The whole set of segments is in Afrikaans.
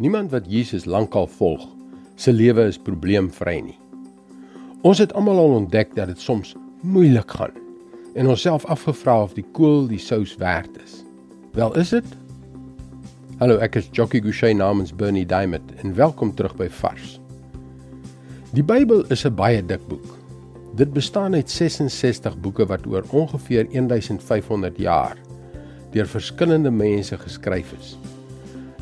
Niemand wat Jesus lankal volg, se lewe is probleemvry nie. Ons het almal al ontdek dat dit soms moeilik gaan en onsself afgevra of die kool die sous werd is. Wel is dit? Hallo, ek is Jockey Gouchee namens Bernie Diamond en welkom terug by Vars. Die Bybel is 'n baie dik boek. Dit bestaan uit 66 boeke wat oor ongeveer 1500 jaar deur verskillende mense geskryf is.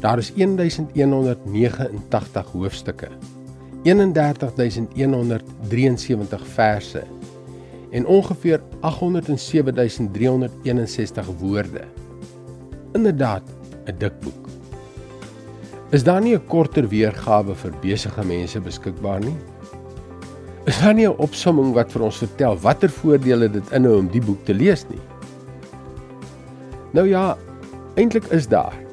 Daar is 1189 hoofstukke, 31173 verse en ongeveer 807361 woorde. Inderdaad, 'n dik boek. Is daar nie 'n korter weergawe vir besige mense beskikbaar nie? Is daar nie 'n opsomming wat vir ons vertel watter voordele dit inhou om die boek te lees nie? Nou ja, eintlik is daar.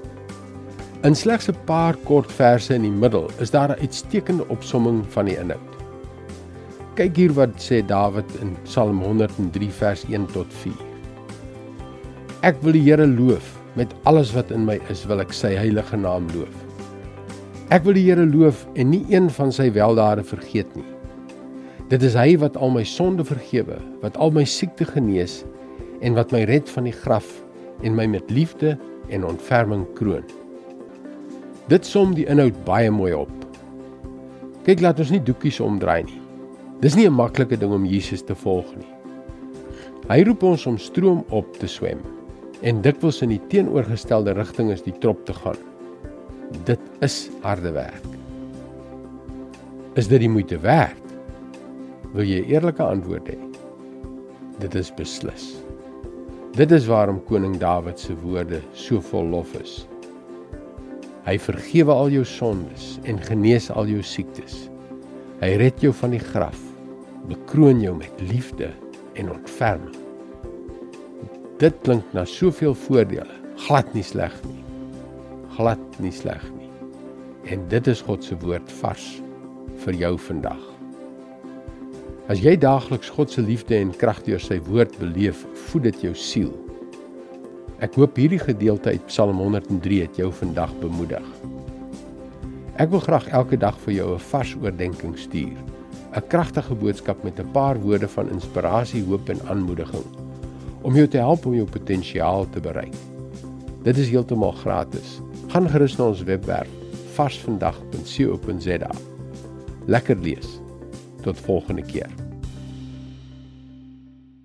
In slegs 'n paar kort verse in die middel is daar 'n uitstekende opsomming van die inhoud. Kyk hier wat sê Dawid in Psalm 103 vers 1 tot 4. Ek wil die Here loof met alles wat in my is, wil ek sy heilige naam loof. Ek wil die Here loof en nie een van sy weldade vergeet nie. Dit is hy wat al my sonde vergewe, wat al my siekte genees en wat my red van die graf en my met liefde en ontferming kroon. Dit som die inhoud baie mooi op. Kyk, laat ons nie doekies omdraai nie. Dis nie 'n maklike ding om Jesus te volg nie. Hy roep ons om stroom op te swem en dikwels in die teenoorgestelde rigting is die trop te gaan. Dit is harde werk. Is dit die moeite werd? Wil jy 'n eerlike antwoord hê? Dit is beslis. Dit is waarom koning Dawid se woorde so vol lof is. Hy vergewe al jou sondes en genees al jou siektes. Hy red jou van die graf, bekroon jou met liefde en ontferming. Dit klink na soveel voordele, glad nie sleg nie. Glad nie sleg nie. En dit is God se woord vars vir jou vandag. As jy daagliks God se liefde en krag deur sy woord beleef, voed dit jou siel. Ek hoop hierdie gedeelte uit Psalm 103 het jou vandag bemoedig. Ek wil graag elke dag vir jou 'n vars oordeenking stuur, 'n kragtige boodskap met 'n paar woorde van inspirasie, hoop en aanmoediging om jou te help om jou potensiaal te bereik. Dit is heeltemal gratis. Gaan gerus na ons webwerf varsvandag.co.za. Lekker lees. Tot volgende keer.